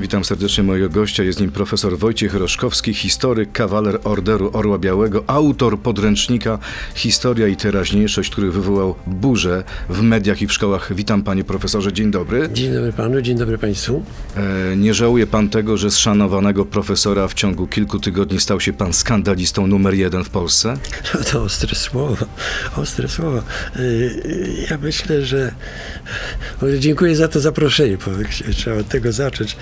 Witam serdecznie mojego gościa. Jest nim profesor Wojciech Roszkowski, historyk, kawaler Orderu Orła Białego, autor podręcznika Historia i teraźniejszość, który wywołał burzę w mediach i w szkołach. Witam panie profesorze, dzień dobry. Dzień dobry panu, dzień dobry państwu. E, nie żałuje pan tego, że z szanowanego profesora w ciągu kilku tygodni stał się pan skandalistą numer jeden w Polsce? No to ostre słowa, ostre słowa. Yy, Ja myślę, że dziękuję za to zaproszenie, bo trzeba od tego zacząć.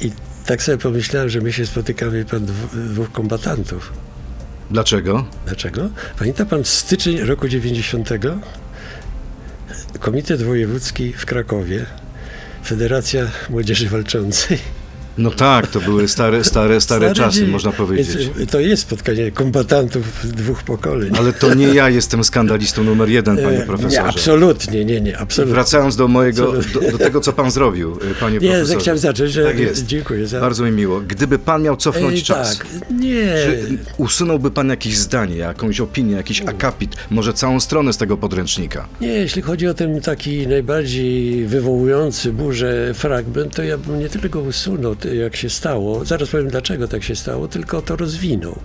I tak sobie pomyślałem, że my się spotykamy pan dwóch kombatantów. Dlaczego? Dlaczego? Pamięta pan styczeń roku 90? Komitet Wojewódzki w Krakowie, Federacja Młodzieży Walczącej. No tak, to były stare, stare, stare czasy, dzieje. można powiedzieć. Więc to jest spotkanie kombatantów dwóch pokoleń. Ale to nie ja jestem skandalistą numer jeden, panie E, profesorze. Nie, absolutnie, nie, nie, absolutnie. Wracając do mojego, do, do tego, co pan zrobił, y, panie Nie, profesorze. chciałem zacząć, że Tak jest. dziękuję za... Bardzo mi miło. Gdyby pan miał cofnąć Ej, czas, Tak, nie, czy usunąłby pan jakieś zdanie, jakąś opinię, jakiś akapit, może całą stronę z tego podręcznika? nie, jeśli chodzi o ten taki najbardziej wywołujący burzę fragment, to ja bym nie tylko usunął, jak się stało, zaraz powiem dlaczego tak się stało, tylko to rozwinął.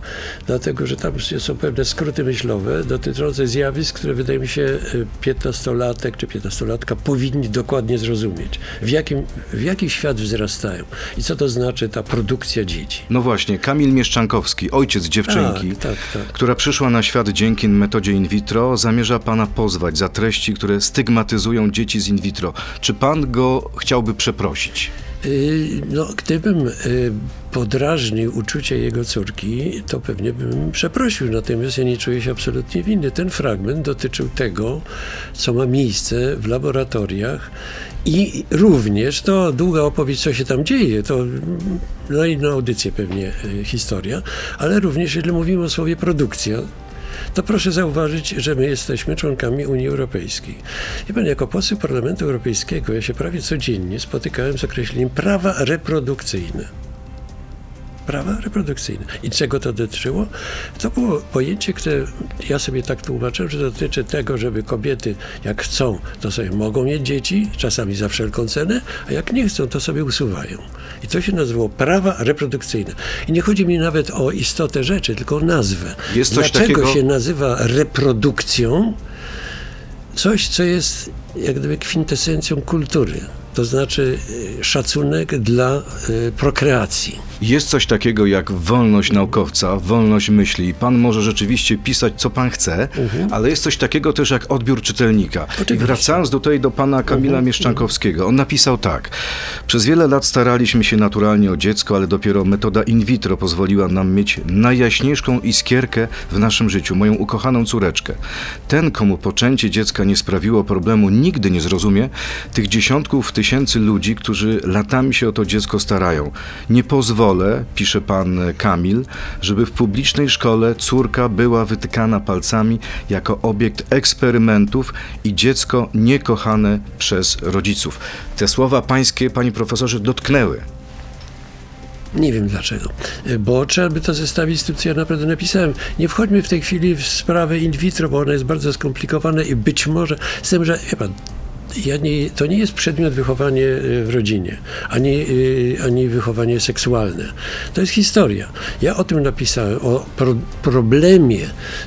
Dlatego, że tam są pewne skróty myślowe dotyczące zjawisk, które wydaje mi się y, 15-latek czy 15-latka powinni dokładnie zrozumieć. W jakim, w jaki świat wzrastają i co to znaczy ta produkcja dzieci. No właśnie, Kamil Mieszczankowski, ojciec dziewczynki, Tak, tak, tak. która przyszła na świat dzięki metodzie in vitro, zamierza pana pozwać za treści, które stygmatyzują dzieci z in vitro. Czy pan go chciałby przeprosić? Y, No, gdybym y, podrażnił uczucie jego córki, to pewnie bym przeprosił, natomiast ja nie czuję się absolutnie winny. Ten fragment dotyczył tego, co ma miejsce w laboratoriach i również, to długa opowieść, co się tam dzieje, to mm, na inną audycję pewnie y, historia, ale również, jeżeli mówimy o słowie produkcja, to proszę zauważyć, że my jesteśmy członkami Unii Europejskiej. I pan, jako poseł Parlamentu Europejskiego, ja się prawie codziennie spotykałem z określeniem prawa reprodukcyjne. Prawa reprodukcyjne. I czego to dotyczyło? To było pojęcie, które ja sobie tak tłumaczyłem, że dotyczy tego, żeby kobiety, jak chcą, to sobie mogą mieć dzieci, czasami za wszelką cenę, a jak nie chcą, to sobie usuwają. I to się nazywało prawa reprodukcyjne. I nie chodzi mi nawet o istotę rzeczy, tylko o nazwę. Jest coś Dlaczego takiego- się nazywa reprodukcją? Coś, co jest jak gdyby kwintesencją kultury. To znaczy y, szacunek dla y, prokreacji. Jest coś takiego jak wolność naukowca, wolność myśli. Pan może rzeczywiście pisać, co pan chce, ale jest coś takiego też jak odbiór czytelnika. I Mhm. Oczywiście. Mhm. wracając tutaj do pana Kamila Mieszczankowskiego, on napisał tak. Przez wiele lat staraliśmy się naturalnie o dziecko, ale dopiero metoda in vitro pozwoliła nam mieć najjaśniejszą iskierkę w naszym życiu, moją ukochaną córeczkę. Ten, komu poczęcie dziecka nie sprawiło problemu, nigdy nie zrozumie tych dziesiątków tysięcy ludzi, którzy latami się o to dziecko starają. Nie pozwolę, pisze pan Kamil, żeby w publicznej szkole córka była wytykana palcami jako obiekt eksperymentów i dziecko niekochane przez rodziców. Te słowa pańskie, panie profesorze, dotknęły. Nie wiem dlaczego, bo trzeba by to zestawić z tym, co ja naprawdę napisałem. Nie wchodźmy w tej chwili w sprawę in vitro, bo ona jest bardzo skomplikowana i być może, z tym, że, wie pan, ja nie, to nie jest przedmiot wychowanie y, w rodzinie, ani, y, ani wychowanie seksualne. To jest historia. Ja o tym napisałem, o pro, problemie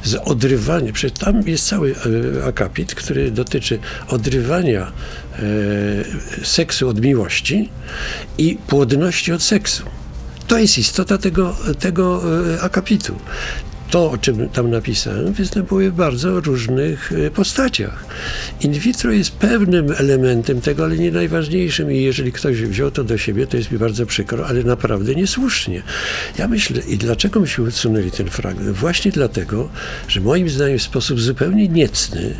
z odrywaniem. Przecież tam jest cały y, akapit, który dotyczy odrywania y, seksu od miłości i płodności od seksu. To jest istota tego, tego e, akapitu. To, o czym tam napisałem, występuje w bardzo różnych e, postaciach. In vitro jest pewnym elementem tego, ale nie najważniejszym i jeżeli ktoś wziął to do siebie, to jest mi bardzo przykro, ale naprawdę niesłusznie. Ja myślę, i dlaczego myśmy usunęli ten fragment? Właśnie dlatego, że moim zdaniem w sposób zupełnie niecny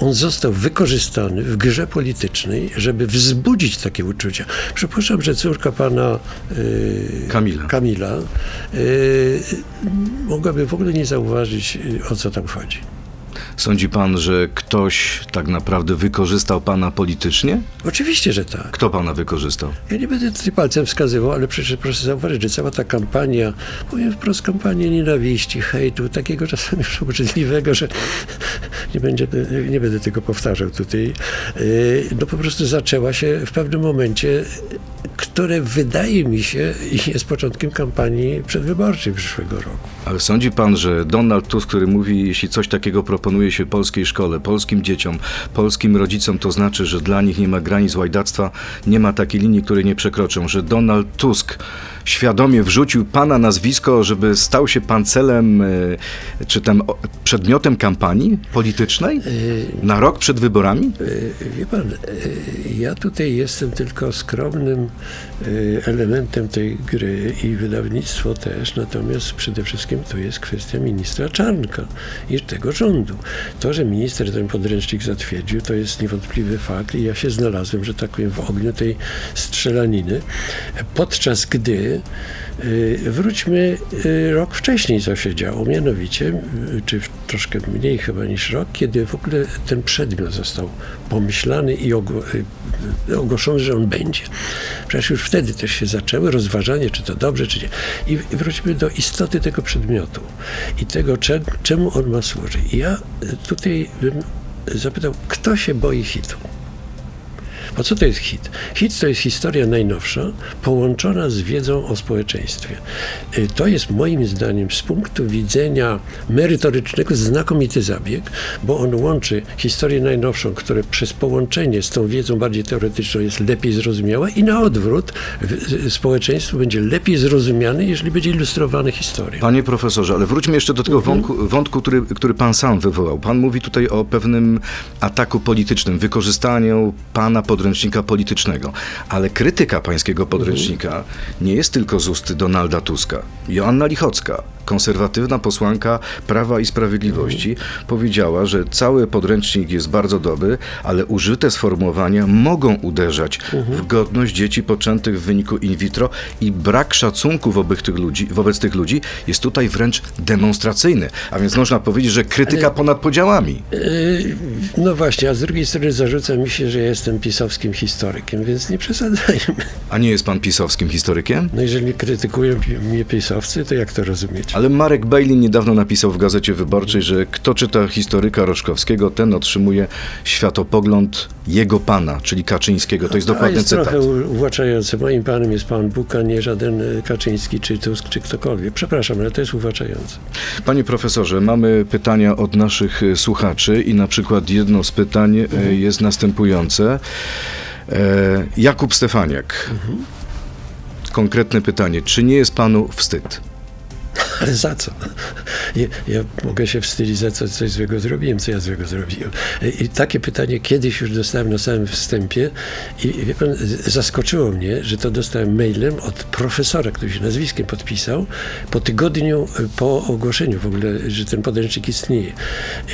on został wykorzystany w grze politycznej, żeby wzbudzić takie uczucia. Przypuszczam, że córka pana y, Kamila. Kamila y, mogłaby w ogóle nie zauważyć, y, o co tam chodzi. Sądzi pan, że ktoś tak naprawdę wykorzystał pana politycznie? Oczywiście, że tak. Kto pana wykorzystał? Ja nie będę tutaj palcem wskazywał, ale przecież proszę zauważyć, że cała ta kampania, powiem wprost, kampania nienawiści, hejtu, takiego czasem już obrzydliwego, że nie, będzie, nie będę tego powtarzał tutaj, yy, no po prostu zaczęła się w pewnym momencie które wydaje mi się jest początkiem kampanii przedwyborczej przyszłego roku. Ale sądzi pan, że Donald Tusk, który mówi, jeśli coś takiego proponuje się polskiej szkole, polskim dzieciom, polskim rodzicom, to znaczy, że dla nich nie ma granic łajdactwa, nie ma takiej linii, której nie przekroczą, że Donald Tusk świadomie wrzucił pana nazwisko, żeby stał się pan celem, e, czy tam przedmiotem kampanii politycznej? Na rok przed wyborami? E, Wie pan, e, ja tutaj jestem tylko skromnym e, elementem tej gry i wydawnictwo też, natomiast przede wszystkim to jest kwestia ministra Czarnka i tego rządu. To, że minister ten podręcznik zatwierdził, to jest niewątpliwy fakt i ja się znalazłem, że tak powiem, w ogniu tej strzelaniny, podczas gdy y, Wróćmy y, rok wcześniej, co się działo, mianowicie, y, czy troszkę mniej chyba niż rok, kiedy w ogóle ten przedmiot został pomyślany i ogło- y, ogłoszony, że on będzie. Przecież już wtedy też się zaczęły rozważanie, czy to dobrze, czy nie. I wróćmy do istoty tego przedmiotu i tego, cze- czemu on ma służyć. I ja y, tutaj bym zapytał, kto się boi hitu? Bo co to jest hit? Hit to jest historia najnowsza, połączona z wiedzą o społeczeństwie. Y, To jest moim zdaniem z punktu widzenia merytorycznego znakomity zabieg, bo on łączy historię najnowszą, która przez połączenie z tą wiedzą bardziej teoretyczną jest lepiej zrozumiała i na odwrót społeczeństwo będzie lepiej zrozumiane, jeżeli będzie ilustrowane historią. Panie profesorze, ale wróćmy jeszcze do tego wątku, wątku który, który pan sam wywołał. Pan mówi tutaj o pewnym ataku politycznym, wykorzystaniu pana podręcznika politycznego. Ale krytyka pańskiego podręcznika nie jest tylko z ust Donalda Tuska. Joanna Lichocka, konserwatywna posłanka Prawa i Sprawiedliwości, powiedziała, że cały podręcznik jest bardzo dobry, ale użyte sformułowania mogą uderzać w godność dzieci poczętych w wyniku in vitro i brak szacunku wobec tych ludzi, wobec tych ludzi jest tutaj wręcz demonstracyjny. A więc można powiedzieć, że krytyka ponad podziałami. Yy, No właśnie, a z drugiej strony zarzuca mi się, że ja jestem pisowskim historykiem, więc nie przesadzajmy. A nie jest pan pisowskim historykiem? No jeżeli krytykują mnie pisowcy, to jak to rozumieć? Ale Marek Bejlin niedawno napisał w Gazecie Wyborczej, że kto czyta historyka Roszkowskiego, ten otrzymuje światopogląd jego pana, czyli Kaczyńskiego. To jest To dokładny jest cytat. trochę uwłaczające. Moim panem jest pan Buk, a nie żaden y, Kaczyński, czy Tusk, czy ktokolwiek. Przepraszam, ale to jest uwłaczające. Panie profesorze, mamy pytania od naszych e, słuchaczy i na przykład jedno z pytań e, jest następujące. E, Jakub Stefaniak. Konkretne pytanie. Czy nie jest panu wstyd? Ale za co? Ja, ja mogę się wstydzić za co, coś złego zrobiłem, co ja złego zrobiłem. I takie pytanie kiedyś już dostałem na samym wstępie i pan, zaskoczyło mnie, że to dostałem mailem od profesora, który się nazwiskiem podpisał, po tygodniu y, po ogłoszeniu w ogóle, że ten podręcznik istnieje.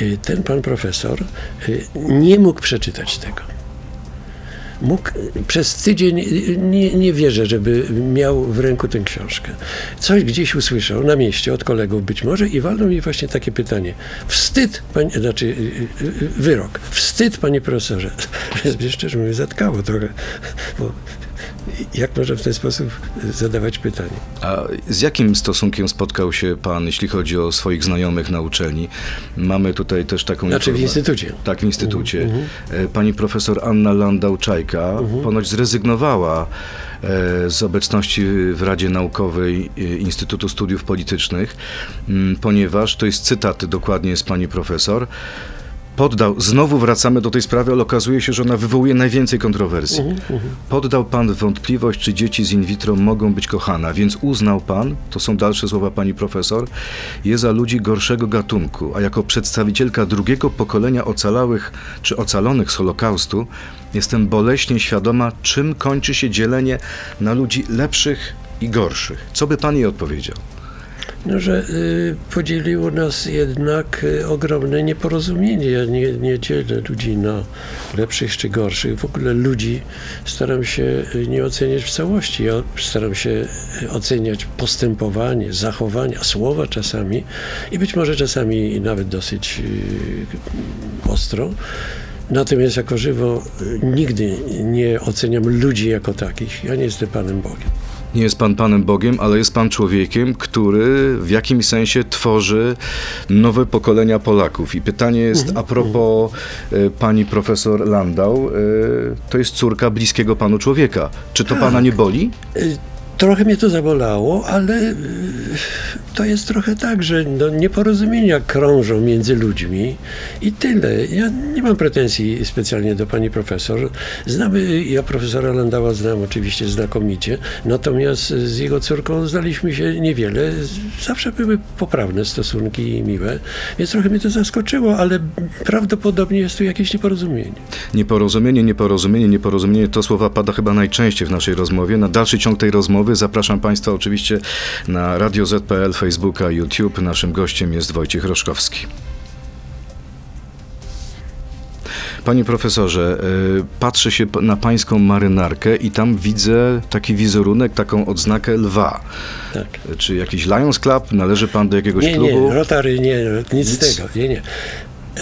Y, Ten pan profesor y, nie mógł przeczytać tego mógł przez tydzień, nie, nie wierzę, żeby miał w ręku tę książkę. Coś gdzieś usłyszał, na mieście, od kolegów być może i walną mi właśnie takie pytanie. Wstyd, panie, znaczy y, y, wyrok. Wstyd, panie profesorze. Mnie szczerze mówiąc, zatkało trochę, bo jak można w ten sposób zadawać pytanie? A z jakim stosunkiem spotkał się pan, jeśli chodzi o swoich znajomych na uczelni? Mamy tutaj też taką Znaczy w informa- instytucie. Tak, w instytucie. E, Pani profesor Anna Landau-Czajka ponoć zrezygnowała e, z obecności w Radzie Naukowej e, Instytutu Studiów Politycznych, ponieważ, to jest cytat dokładnie z pani profesor, poddał, znowu wracamy do tej sprawy, ale okazuje się, że ona wywołuje najwięcej kontrowersji. Poddał pan wątpliwość, czy dzieci z in vitro mogą być kochane, więc uznał pan, to są dalsze słowa pani profesor, je za ludzi gorszego gatunku, a jako przedstawicielka drugiego pokolenia ocalałych czy ocalonych z Holokaustu jestem boleśnie świadoma, czym kończy się dzielenie na ludzi lepszych i gorszych. Co by pan jej odpowiedział? No, że y, podzieliło nas jednak y, ogromne nieporozumienie. Ja nie, nie dzielę ludzi na lepszych czy gorszych. W ogóle ludzi staram się y, nie oceniać w całości. Ja staram się oceniać postępowanie, zachowania, słowa czasami i być może czasami nawet dosyć ostro. Natomiast jako żywo nigdy nie oceniam ludzi jako takich. Ja nie jestem Panem Bogiem. Nie jest pan Panem Bogiem, ale jest pan człowiekiem, który w jakimś sensie tworzy nowe pokolenia Polaków. I pytanie jest Mhm. a propos e, pani profesor Landau. E, to jest córka bliskiego panu człowieka. Czy to pana nie boli? Trochę mnie to zabolało, ale y, to jest trochę tak, że no, nieporozumienia krążą między ludźmi i tyle. Ja nie mam pretensji specjalnie do pani profesor. Znamy, ja profesora Landała znam oczywiście znakomicie, natomiast z jego córką znaliśmy się niewiele. Zawsze były poprawne stosunki i miłe, więc trochę mnie to zaskoczyło, ale prawdopodobnie jest tu jakieś nieporozumienie. Nieporozumienie, nieporozumienie, nieporozumienie to słowa pada chyba najczęściej w naszej rozmowie. Na dalszy ciąg tej rozmowy zapraszam Państwa oczywiście na Radio ZPL, Facebooka, YouTube. Naszym gościem jest Wojciech Roszkowski. Panie profesorze, y, patrzę się na pańską marynarkę i tam widzę taki wizerunek, taką odznakę lwa. Tak. Czy jakiś Lions Club? Należy pan do jakiegoś Nie, klubu? nie, Rotary nie, nic, Nic? z tego, nie, nie.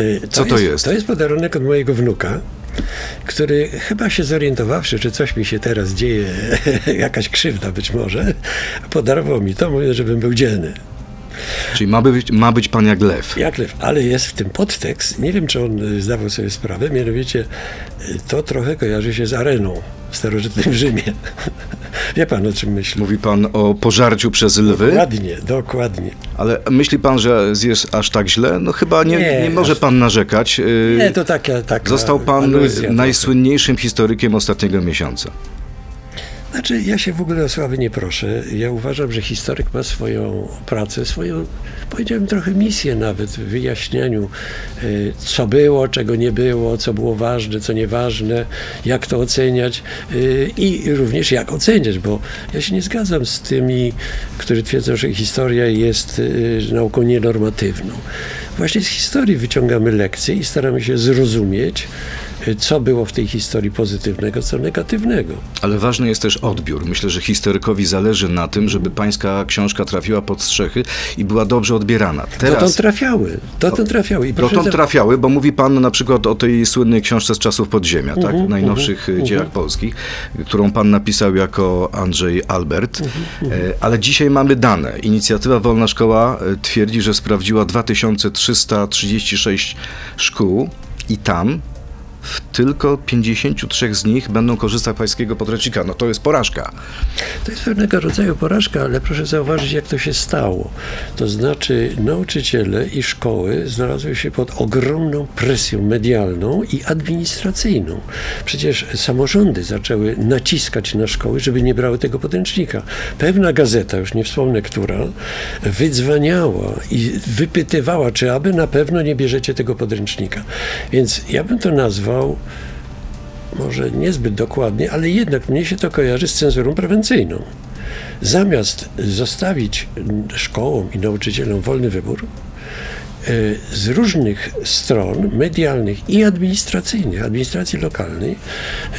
Y, Co to jest? To jest podarunek od mojego wnuka, który chyba się zorientowawszy, czy coś mi się teraz dzieje, jakaś krzywda być może, podarował mi to, mówiąc, żebym był dzielny. Czyli ma być, ma być pan jak lew. Jak lew, ale jest w tym podtekst, nie wiem, czy on y, zdawał sobie sprawę, mianowicie y, to trochę kojarzy się z areną w starożytnym Rzymie. Wie pan, o czym myślę? Mówi pan o pożarciu przez lwy? Dokładnie, dokładnie. Ale myśli pan, że jest aż tak źle? No chyba nie, nie, Nie, może aż- pan narzekać. Nie, to taka, taka Został pan trochę. najsłynniejszym historykiem ostatniego miesiąca. Znaczy, ja się w ogóle o sławę nie proszę. Ja uważam, że historyk ma swoją pracę, swoją, powiedziałem trochę misję nawet w wyjaśnianiu, y, co było, czego nie było, co było ważne, co nieważne, jak to oceniać y, i również jak oceniać, bo ja się nie zgadzam z tymi, którzy twierdzą, że historia jest y, nauką nienormatywną. Właśnie z historii wyciągamy lekcje i staramy się zrozumieć, co było w tej historii pozytywnego, co negatywnego. Ale ważny jest też odbiór. Myślę, że historykowi zależy na tym, żeby pańska książka trafiła pod strzechy i była dobrze odbierana. Dotąd Teraz trafiały, dotąd trafiały. I dotąd za- trafiały, bo mówi pan na przykład o tej słynnej książce z czasów podziemia, tak? Mhm, najnowszych y, dziełach polskich, którą pan napisał jako Andrzej Albert. Mhm, E, Ale dzisiaj mamy dane. Inicjatywa Wolna Szkoła e, twierdzi, że sprawdziła 2336 szkół i tam w tylko 53 z nich będą korzystać z pańskiego podręcznika. No to jest porażka. To jest pewnego rodzaju porażka, ale proszę zauważyć, jak to się stało. To znaczy, nauczyciele i szkoły znalazły się pod ogromną presją medialną i administracyjną. Przecież samorządy zaczęły naciskać na szkoły, żeby nie brały tego podręcznika. Pewna gazeta, już nie wspomnę która, wydzwaniała i wypytywała, czy aby na pewno nie bierzecie tego podręcznika. Więc ja bym to nazwał może niezbyt dokładnie, ale jednak mnie się to kojarzy z cenzurą prewencyjną. Zamiast zostawić szkołom i nauczycielom wolny wybór, z różnych stron medialnych i administracyjnych, administracji lokalnej,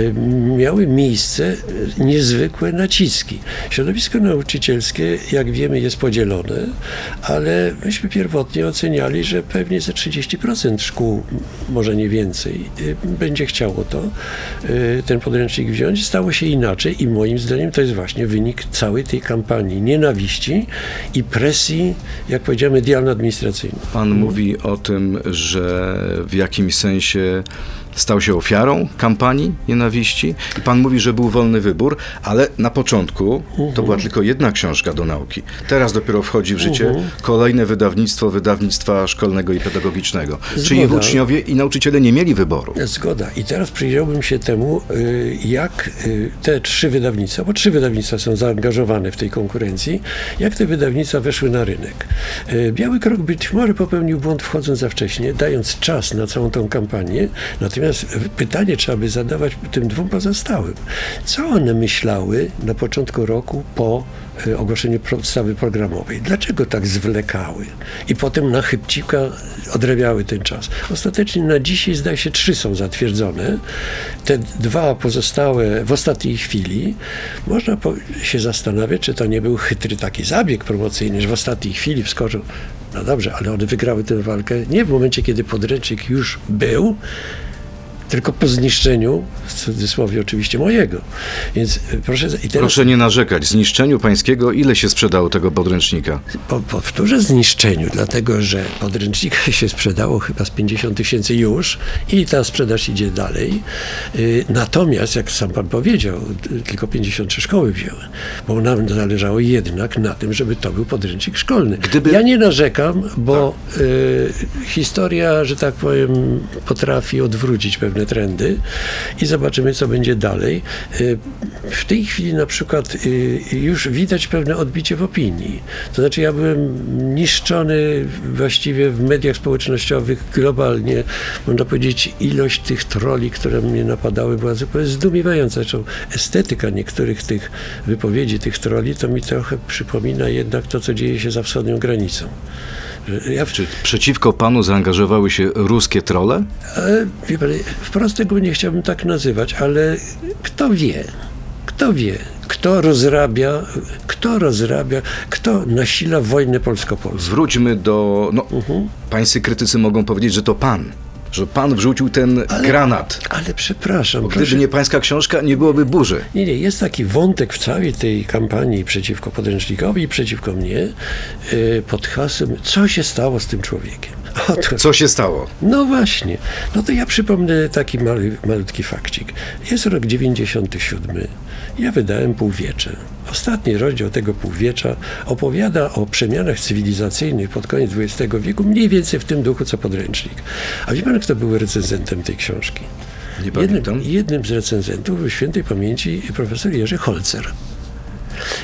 e, miały miejsce e, niezwykłe naciski. Środowisko nauczycielskie, jak wiemy, jest podzielone, ale myśmy pierwotnie oceniali, że pewnie ze 30% szkół, może nie więcej, e, będzie chciało to, e, ten podręcznik wziąć. Stało się inaczej i moim zdaniem to jest właśnie wynik całej tej kampanii nienawiści i presji, jak powiedziałem, medialno-administracyjnej. Pan mówi o tym, że w jakimś sensie stał się ofiarą kampanii nienawiści i pan mówi, że był wolny wybór, ale na początku to była tylko jedna książka do nauki. Teraz dopiero wchodzi w życie kolejne wydawnictwo wydawnictwa szkolnego i pedagogicznego. Czyli Zgoda. uczniowie i nauczyciele nie mieli wyboru. Zgoda. I teraz przyjrzałbym się temu, y, jak y, te trzy wydawnictwa, bo trzy wydawnictwa są zaangażowane w tej konkurencji, jak te wydawnictwa weszły na rynek. Y, Biały Krok być może popełnił błąd wchodząc za wcześnie, dając czas na całą tą kampanię, natomiast pytanie trzeba by zadawać tym dwóm pozostałym. Co one myślały na początku roku po y, ogłoszeniu podstawy programowej? Dlaczego tak zwlekały? I potem na chybcika odrabiały ten czas. Ostatecznie na dzisiaj zdaje się trzy są zatwierdzone. Te dwa pozostałe w ostatniej chwili. Można się zastanawiać, czy to nie był chytry taki zabieg promocyjny, że w ostatniej chwili wskoczył. No dobrze, ale one wygrały tę walkę nie w momencie, kiedy podręcznik już był, tylko po zniszczeniu, w cudzysłowie oczywiście mojego. Więc y, proszę, teraz Proszę nie narzekać. Zniszczeniu pańskiego ile się sprzedało tego podręcznika? po, powtórzę zniszczeniu, dlatego że podręcznika się sprzedało chyba z 50 tysięcy już i ta sprzedaż idzie dalej. Y, Natomiast, jak sam pan powiedział, tylko 53 szkoły wzięły, bo nam zależało jednak na tym, żeby to był podręcznik szkolny. Gdyby- Ja nie narzekam, bo y, historia, że tak powiem, potrafi odwrócić pewne trendy i zobaczymy, co będzie dalej. Y, w tej chwili na przykład y, już widać pewne odbicie w opinii. To znaczy ja byłem niszczony właściwie w mediach społecznościowych globalnie. Można powiedzieć, ilość tych troli, które mnie napadały była zupełnie zdumiewająca. Zresztą estetyka niektórych tych wypowiedzi, tych troli, to mi trochę przypomina jednak to, co dzieje się za wschodnią granicą. Przeciwko panu zaangażowały się ruskie trole? wie pan, wprost tego nie chciałbym tak nazywać, ale kto wie? Kto wie? Kto rozrabia, kto rozrabia, kto nasila wojnę polsko-polską? Wróćmy do. No, Mhm. pańscy krytycy mogą powiedzieć, że to pan. Że pan wrzucił ten granat. Ale przepraszam, Bo proszę, gdyby nie pańska książka, nie byłoby burzy. Nie, nie, jest taki wątek w całej tej kampanii przeciwko podręcznikowi i przeciwko mnie yy, pod hasłem, co się stało z tym człowiekiem. Co się stało? no właśnie, no to ja przypomnę taki mały, malutki fakcik. Jest rok 97, ja wydałem Półwiecze. Ostatni rozdział tego Półwiecza opowiada o przemianach cywilizacyjnych pod koniec XX wieku, mniej więcej w tym duchu co podręcznik. A wie pan, kto był recenzentem tej książki? Jednym, jednym z recenzentów był świętej pamięci profesor Jerzy Holzer.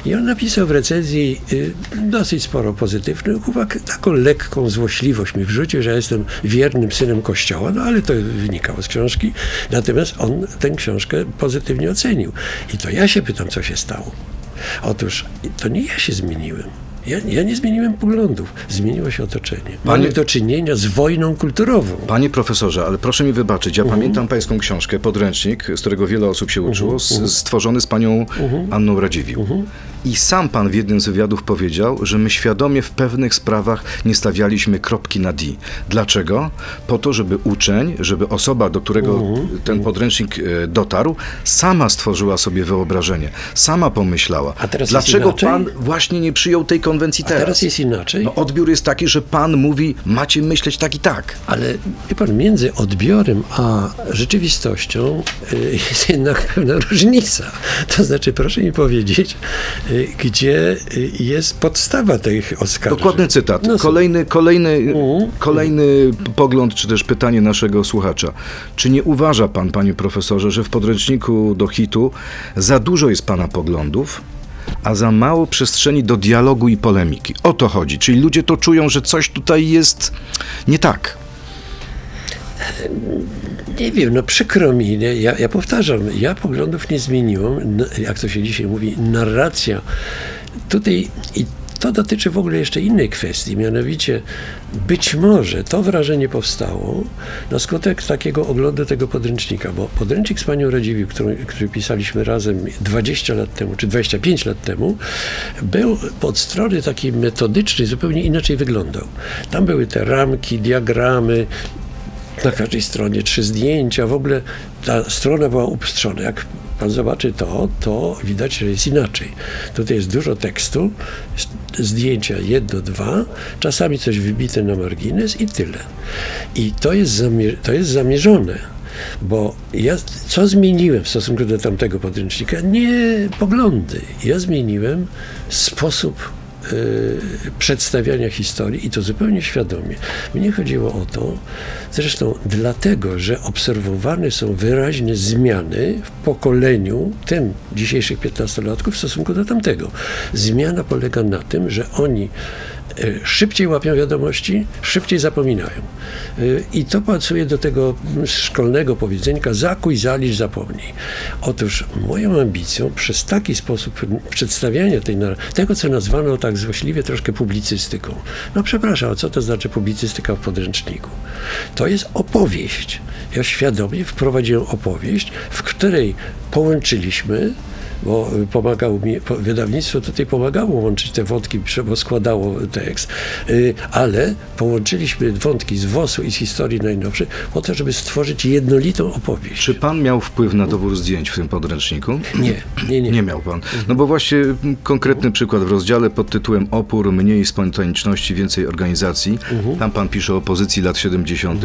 I on napisał w recenzji y, dosyć sporo pozytywnych uwag, taką lekką złośliwość mi wrzucił, że ja jestem wiernym synem Kościoła, no ale to wynikało z książki. Natomiast on tę książkę pozytywnie ocenił. I to ja się pytam, co się stało. Otóż to nie ja się zmieniłem. Ja, ja nie zmieniłem poglądów, zmieniło się otoczenie. Mamy Panie- do czynienia z wojną kulturową. Panie profesorze, ale proszę mi wybaczyć, ja pamiętam pańską książkę, podręcznik, z którego wiele osób się uczyło, s- stworzony z panią Anną Radziwiłł. I sam pan w jednym z wywiadów powiedział, że my świadomie w pewnych sprawach nie stawialiśmy kropki na D. Dlaczego? Po to, żeby uczeń, żeby osoba, do którego ten podręcznik e, dotarł, sama stworzyła sobie wyobrażenie, sama pomyślała. A teraz Dlaczego pan właśnie nie przyjął tej konwencji A teraz? teraz jest inaczej. No, odbiór jest taki, że pan mówi, macie myśleć tak i tak. Ale wie pan, między odbiorem a rzeczywistością y, jest jednak pewna różnica. To znaczy, proszę mi powiedzieć, y, gdzie y, jest podstawa tych oskarżeń. Dokładny cytat. No, kolejny, kolejny, kolejny pogląd, czy też pytanie naszego słuchacza. Czy nie uważa pan, panie profesorze, że w podręczniku do hitu za dużo jest pana poglądów, a za mało przestrzeni do dialogu i polemiki? O to chodzi. Czyli ludzie to czują, że coś tutaj jest nie tak. Nie wiem, no przykro mi, nie? Ja, ja powtarzam, ja poglądów nie zmieniłem, jak to się dzisiaj mówi, narracja. Tutaj i to dotyczy w ogóle jeszcze innej kwestii, mianowicie być może to wrażenie powstało na skutek takiego oglądu tego podręcznika, bo podręcznik z panią Radziwiłł, który, który pisaliśmy razem 20 lat temu, czy 25 lat temu, był od strony takiej metodycznej zupełnie inaczej wyglądał. Tam były te ramki, diagramy, na każdej stronie trzy zdjęcia, w ogóle ta strona była upstrzona. Jak pan zobaczy to, to widać, że jest inaczej. Tutaj jest dużo tekstu, zdjęcia jedno, dwa, czasami coś wybite na margines i tyle. I to jest, zamie- to jest zamierzone. Bo ja co zmieniłem w stosunku do tamtego podręcznika? Nie poglądy. Ja zmieniłem sposób przedstawiania historii i to zupełnie świadomie. Mnie chodziło o to, zresztą dlatego, że obserwowane są wyraźne zmiany w pokoleniu tym dzisiejszych 15-latków w stosunku do tamtego. Zmiana polega na tym, że oni y, szybciej łapią wiadomości, szybciej zapominają. Y, I to pasuje do tego szkolnego powiedzenka zakuj, zalicz, zapomnij. Otóż moją ambicją przez taki sposób przedstawiania tej, tego, co nazwano tak złośliwie troszkę publicystyką. No przepraszam, a co to znaczy publicystyka w podręczniku? To jest opowieść. Ja świadomie wprowadziłem opowieść, w której połączyliśmy bo pomagał mi, wydawnictwo tutaj pomagało łączyć te wątki, bo składało tekst, y, ale połączyliśmy wątki z WOS-u i z historii najnowszej po to, żeby stworzyć jednolitą opowieść. Czy pan miał wpływ na dobór zdjęć w tym podręczniku? Nie, nie, nie. Nie miał pan. No bo właśnie konkretny przykład w rozdziale pod tytułem Opór, mniej spontaniczności, więcej organizacji. Tam pan pisze o pozycji lat 70.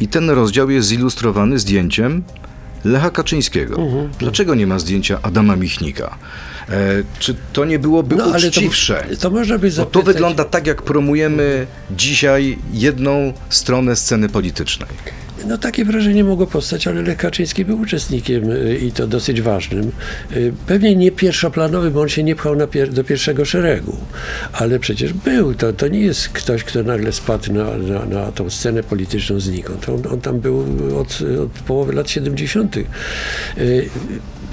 I ten rozdział jest zilustrowany zdjęciem Lecha Kaczyńskiego. Dlaczego nie ma zdjęcia Adama Michnika? E, czy to nie byłoby No, ale to, uczciwsze? to można by Bo zapytać... to wygląda tak, jak promujemy dzisiaj jedną stronę sceny politycznej. No takie wrażenie mogło powstać, ale Lech Kaczyński był uczestnikiem y, i to dosyć ważnym. Y, Pewnie nie pierwszoplanowy, bo on się nie pchał pier- do pierwszego szeregu, ale przecież był. To, to nie jest ktoś, kto nagle spadł na, na, na tą scenę polityczną znikąd. On, on tam był od, od połowy lat 70.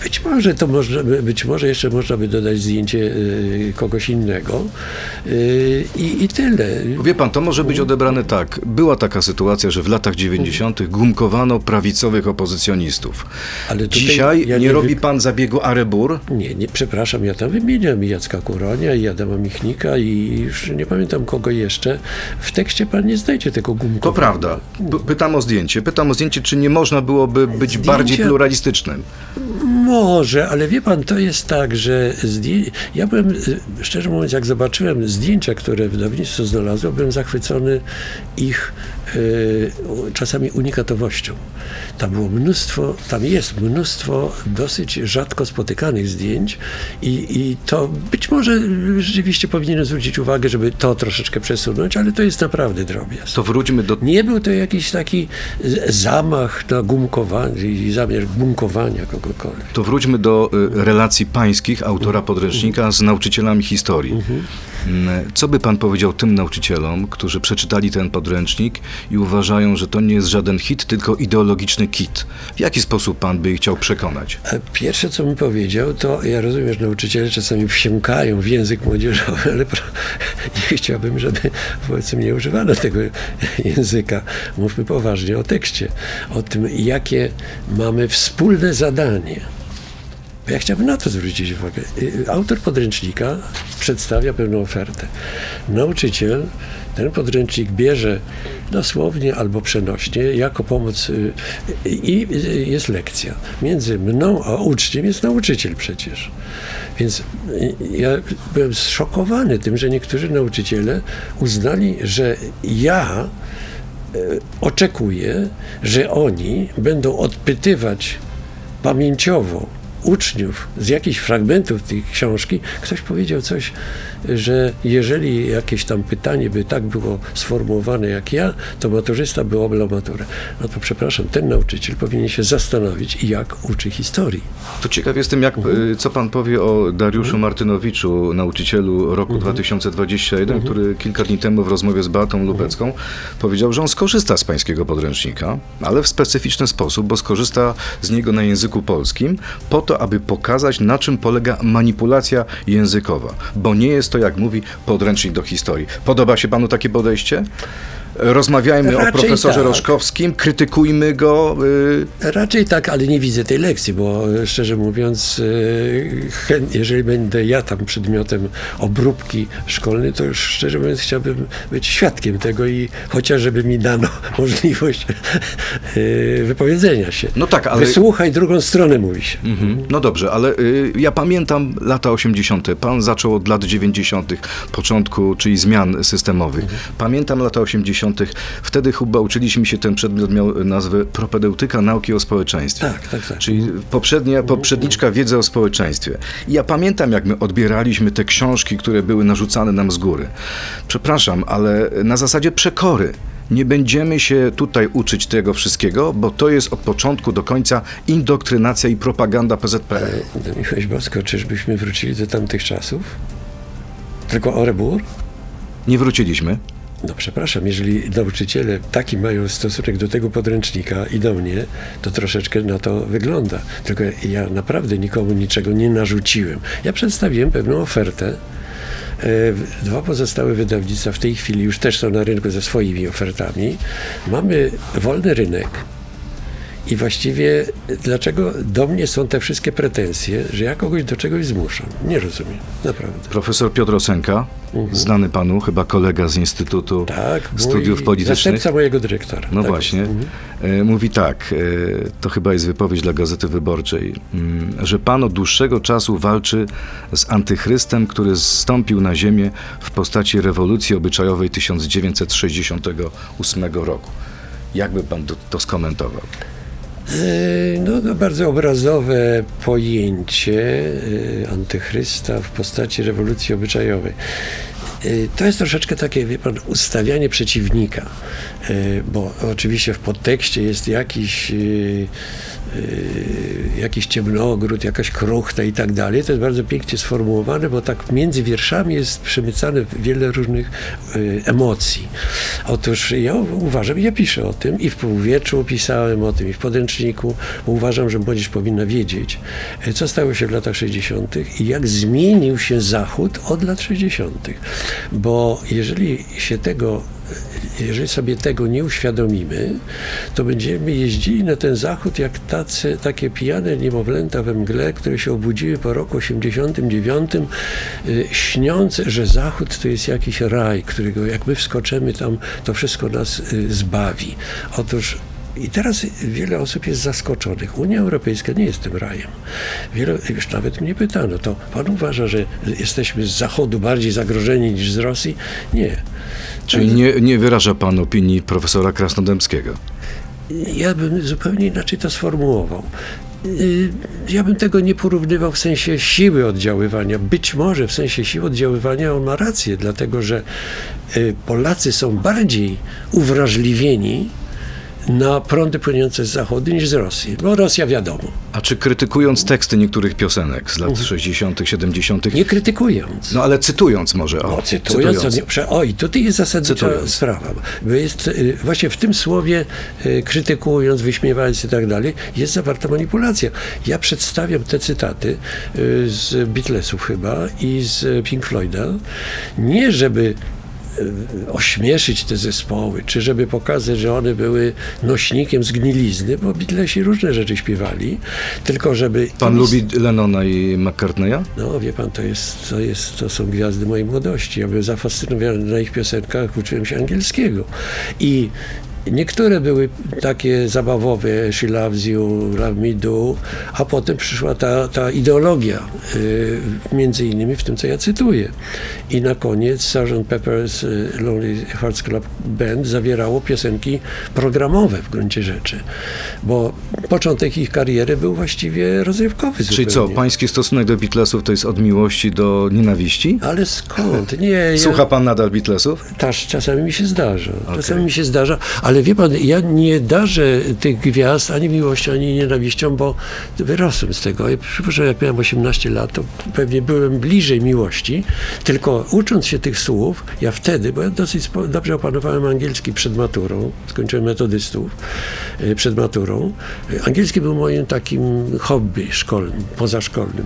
Być może to można, by- być może jeszcze można by dodać zdjęcie y, kogoś innego y, i, i tyle. Wie pan, to może być odebrane tak. Była taka sytuacja, że w latach 90. gumkowano prawicowych opozycjonistów. Ale Dzisiaj ja nie, nie robi pan zabiegu Arebur? Nie, nie, przepraszam, ja tam wymieniam i Jacka Kuronia, i Adama Michnika i już nie pamiętam kogo jeszcze. W tekście pan nie znajdzie tego gumkowania. To prawda. P- pytam o zdjęcie. Pytam o zdjęcie, czy nie można byłoby być Zdjęcia- bardziej pluralistycznym. Może, ale wie pan, to jest tak, że zdję... ja byłem, y, szczerze mówiąc, jak zobaczyłem zdjęcia, które wydawnictwo znalazło, byłem zachwycony ich czasami unikatowością. Tam było mnóstwo, tam jest mnóstwo dosyć rzadko spotykanych zdjęć i, i to być może rzeczywiście powinienem zwrócić uwagę, żeby to troszeczkę przesunąć, ale to jest naprawdę drobiazg. To wróćmy do Nie był to jakiś taki zamach na gumkowanie i zamiar gumkowania kogokolwiek. To wróćmy do y, relacji pańskich, autora podręcznika z nauczycielami historii. Mm, Co by pan powiedział tym nauczycielom, którzy przeczytali ten podręcznik i uważają, że to nie jest żaden hit, tylko ideologiczny kit? W jaki sposób pan by ich chciał przekonać? A Pierwsze, co bym powiedział, to ja rozumiem, że nauczyciele czasami wsiąkają w język młodzieżowy, ale nie chciałbym, żeby wobec mnie używano tego języka. Mówmy poważnie o tekście, o tym, jakie mamy wspólne zadanie. Ja chciałbym na to zwrócić uwagę. Y, Autor podręcznika przedstawia pewną ofertę. Nauczyciel ten podręcznik bierze dosłownie albo przenośnie jako pomoc y, i y, jest lekcja. Między mną a uczniem jest nauczyciel przecież. Więc y, ja byłem zszokowany tym, że niektórzy nauczyciele uznali, że ja oczekuję, że oni będą odpytywać pamięciowo uczniów z jakichś fragmentów tej książki. Ktoś powiedział coś, że jeżeli jakieś tam pytanie by tak było sformułowane jak ja, to maturzysta by oblał maturę. No to przepraszam, ten nauczyciel powinien się zastanowić, jak uczy historii. To ciekaw jestem, jak, y, co pan powie o Dariuszu Martynowiczu, nauczycielu roku 2021, który kilka dni temu w rozmowie z Beatą Lubecką powiedział, że on skorzysta z pańskiego podręcznika, ale w specyficzny sposób, bo skorzysta z niego na języku polskim, po to, aby pokazać, na czym polega manipulacja językowa. Bo nie jest to, jak mówi, podręcznik do historii. Podoba się panu takie podejście? Rozmawiajmy o Raczej profesorze tak. Roszkowskim, krytykujmy go. y, Raczej tak, ale nie widzę tej lekcji, bo e, szczerze mówiąc, chęt, jeżeli będę ja tam przedmiotem obróbki szkolnej, to już szczerze mówiąc chciałbym być świadkiem tego i chociaż żeby mi dano możliwość wypowiedzenia się. No tak, ale- Wysłuchaj drugą stronę, mówi się. Mhm. No dobrze, ale y, ja pamiętam lata 80. Pan zaczął od lat 90., początku, czyli zmian systemowych. Pamiętam lata 80. Wtedy chyba uczyliśmy się, ten przedmiot miał nazwę propedeutyka nauki o społeczeństwie. Tak, tak, tak. Czyli poprzednia, poprzedniczka wiedzy o społeczeństwie. I ja pamiętam, jak my odbieraliśmy te książki, które były narzucane nam z góry. Przepraszam, ale na zasadzie przekory. Nie będziemy się tutaj uczyć tego wszystkiego, bo to jest od początku do końca indoktrynacja i propaganda PZPR. No, miłość bosko, czyżbyśmy wrócili do tamtych czasów? Tylko Orebur? Nie wróciliśmy. No przepraszam, jeżeli nauczyciele taki mają stosunek do tego podręcznika i do mnie, to troszeczkę na to wygląda. Tylko ja naprawdę nikomu niczego nie narzuciłem. Ja przedstawiłem pewną ofertę. E, Dwa pozostałe wydawnictwa w tej chwili już też są na rynku ze swoimi ofertami. Mamy wolny rynek I właściwie dlaczego do mnie są te wszystkie pretensje, że ja kogoś do czegoś zmuszam? Nie rozumiem, naprawdę. Profesor Piotr Osenka, znany panu, chyba kolega z Instytutu Tak, Studiów Politycznych. Zastępca mojego dyrektora. No tak właśnie. Mhm. E, Mówi tak, e, to chyba jest wypowiedź dla Gazety Wyborczej, mm, że pan od dłuższego czasu walczy z antychrystem, który zstąpił na ziemię w postaci rewolucji obyczajowej 1968 roku. Jakby pan to skomentował? E, No, to bardzo obrazowe pojęcie e, antychrysta w postaci rewolucji obyczajowej. E, To jest troszeczkę takie, wie pan, ustawianie przeciwnika, bo oczywiście w podtekście jest jakiś, jakiś ciemnogród, jakaś kruchta i tak dalej. To jest bardzo pięknie sformułowane, bo tak między wierszami jest przemycane wiele różnych e, emocji. Otóż ja uważam, ja piszę o tym i w półwieczu pisałem o tym, i w podręczniku, uważam, że młodzież powinna wiedzieć, e, co stało się w latach 60. i jak zmienił się Zachód od lat 60. Bo jeżeli się tego jeżeli sobie tego nie uświadomimy, to będziemy jeździli na ten zachód jak tacy, takie pijane niemowlęta we mgle, które się obudziły po roku 89, y, śniąc, że zachód to jest jakiś raj, którego jak my wskoczymy tam, to wszystko nas y, zbawi. Otóż i teraz wiele osób jest zaskoczonych. Unia Europejska nie jest tym rajem. Wiele, już nawet mnie pytano, to pan uważa, że jesteśmy z Zachodu bardziej zagrożeni niż z Rosji? Nie. Czyli nie, nie wyraża pan opinii profesora Krasnodębskiego? Ja bym zupełnie inaczej to sformułował. Y, Ja bym tego nie porównywał w sensie siły oddziaływania. Być może w sensie siły oddziaływania on ma rację, dlatego że y, Polacy są bardziej uwrażliwieni na prądy płynące z zachodu niż z Rosji. Bo Rosja wiadomo. A czy krytykując teksty niektórych piosenek z lat 60., 70., Mhm. Nie krytykując. no ale cytując może, o, No, cytując, prze, o i tutaj jest zasadnicza Cytując. sprawa, bo jest y, właśnie w tym słowie y, krytykując, wyśmiewając i tak dalej, jest zawarta manipulacja. Ja przedstawiam te cytaty y, z Beatlesów chyba i z Pink Floyda, nie żeby ośmieszyć te zespoły, czy żeby pokazać, że one były nośnikiem zgnilizny, bo Beatlesi różne rzeczy śpiewali, tylko żeby... Pan lubi Lennona i McCartneya? No, wie pan, to, jest, to, jest, to są gwiazdy mojej młodości. Ja byłem zafascynowany na ich piosenkach, uczyłem się angielskiego. I niektóre były takie zabawowe, She Loves You, Love Me Do, a potem przyszła ta, ta ideologia, y, między innymi w tym, co ja cytuję. I na koniec Sgt. Pepper's y, Lonely Hearts Club Band zawierało piosenki programowe w gruncie rzeczy, bo początek ich kariery był właściwie rozrywkowy Czyli co, zupełnie. pański stosunek do Beatlesów to jest od miłości do nienawiści? Ale skąd? Nie, ja, Słucha pan nadal Beatlesów? Też czasami mi się zdarza. Czasami mi się zdarza, ale wie pan, ja nie darzę tych gwiazd ani miłością, ani nienawiścią, bo wyrosłem z tego. Ja przypuszczam, jak miałem 18 lat, to pewnie byłem bliżej miłości, tylko ucząc się tych słów, ja wtedy, bo ja dosyć dobrze opanowałem angielski przed maturą, skończyłem metodystów e, przed maturą. E, Angielski był moim takim hobby szkolnym, pozaszkolnym.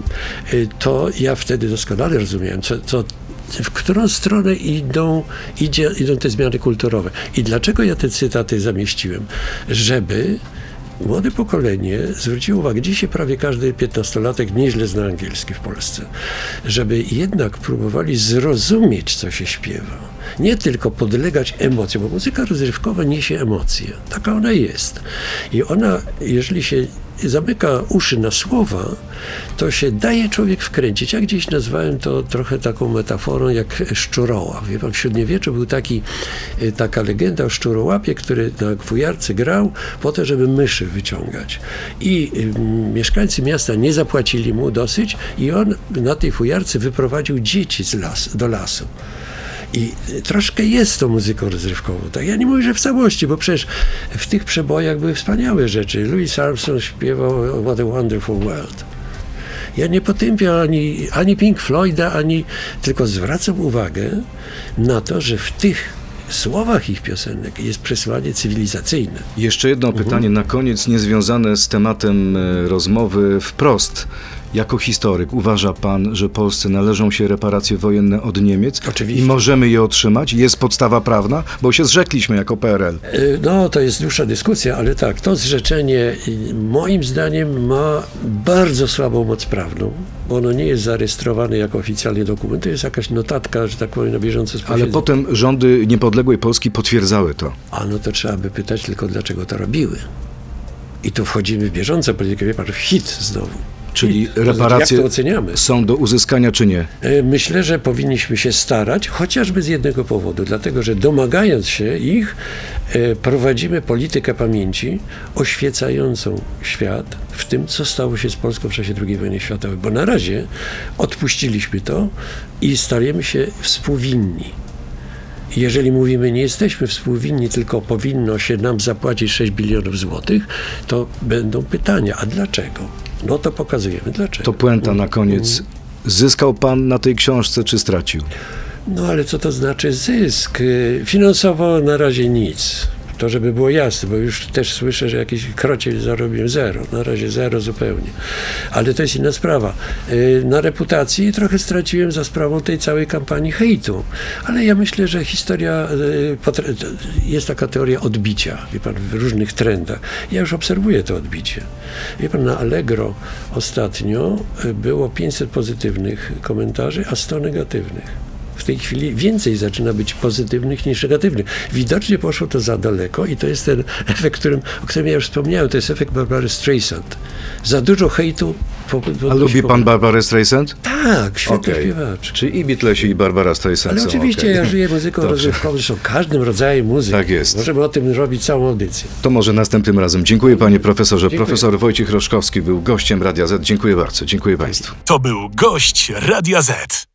E, To ja wtedy doskonale rozumiałem, co, co w którą stronę idą, idzie, idą te zmiany kulturowe. I dlaczego ja te cytaty zamieściłem? Żeby młode pokolenie zwróciło uwagę, dzisiaj prawie każdy piętnastolatek nieźle zna angielski w Polsce, żeby jednak próbowali zrozumieć, co się śpiewa. Nie tylko podlegać emocjom, bo muzyka rozrywkowa niesie emocje. Taka ona jest. I ona, jeżeli się zamyka uszy na słowa, to się daje człowiek wkręcić. Ja gdzieś nazwałem to trochę taką metaforą jak szczurołap. Wie pan, w średniowieczu był taki, y, taka legenda o szczurołapie, który na fujarce grał po to, żeby myszy wyciągać. I y, mieszkańcy miasta nie zapłacili mu dosyć i on na tej fujarce wyprowadził dzieci z las, do lasu. I troszkę jest to muzyką rozrywkową. Tak? Ja nie mówię, że w całości, bo przecież w tych przebojach były wspaniałe rzeczy. Louis Armstrong śpiewał What a Wonderful World. Ja nie potępiam ani, ani Pink Floyda, ani tylko zwracam uwagę na to, że w tych słowach ich piosenek jest przesłanie cywilizacyjne. Jeszcze jedno pytanie na koniec, niezwiązane z tematem e, rozmowy wprost. Jako historyk uważa pan, że Polsce należą się reparacje wojenne od Niemiec? Oczywiście. I możemy je otrzymać? Jest podstawa prawna? Bo się zrzekliśmy jako PRL. Y, No, to jest dłuższa dyskusja, ale tak, to zrzeczenie moim zdaniem ma bardzo słabą moc prawną, bo ono nie jest zarejestrowane jako oficjalny dokument, to jest jakaś notatka, że tak powiem, na bieżąco Ale potem rządy niepodległej Polski potwierdzały to. A no to trzeba by pytać tylko, dlaczego to robiły. I tu wchodzimy w bieżącą politykę, wie pan, w hit znowu. Czyli reparacje są do uzyskania czy nie? E, Myślę, że powinniśmy się starać, chociażby z jednego powodu, dlatego że domagając się ich, e, prowadzimy politykę pamięci oświecającą świat w tym, co stało się z Polską w czasie II wojny światowej. Bo na razie odpuściliśmy to i stajemy się współwinni. Jeżeli mówimy, nie jesteśmy współwinni, tylko powinno się nam zapłacić 6 bilionów złotych, to będą pytania, a dlaczego? No to pokazujemy dlaczego. To puenta na koniec. Zyskał pan na tej książce czy stracił? No ale co to znaczy zysk? Finansowo na razie nic. To, żeby było jasne, bo już też słyszę, że jakiś krocie zarobiłem zero. Na razie zero zupełnie. Ale to jest inna sprawa. Y, Na reputacji trochę straciłem za sprawą tej całej kampanii hejtu. Ale ja myślę, że historia, y, jest taka teoria odbicia, wie pan, w różnych trendach. Ja już obserwuję to odbicie. Wie pan, na Allegro ostatnio było 500 pozytywnych komentarzy, a 100 negatywnych. W tej chwili więcej zaczyna być pozytywnych niż negatywnych. Widocznie poszło to za daleko i to jest ten efekt, którym, o którym ja już wspomniałem, to jest efekt Barbary Streisand. Za dużo hejtu. Po, po, A lubi pan Barbarę Streisand? Tak, świetny Okej. śpiewacz. Czy i Beatlesi i Barbara Streisand Ale są oczywiście okej? ja żyję muzyką rozrywkową, zresztą każdym rodzajem muzyki. Tak jest. Możemy o tym robić całą audycję. To może następnym razem. Dziękuję panie profesorze. Dziękuję. Profesor Wojciech Roszkowski był gościem Radia Z. Dziękuję bardzo. Dziękuję państwu. To był gość Radia Z.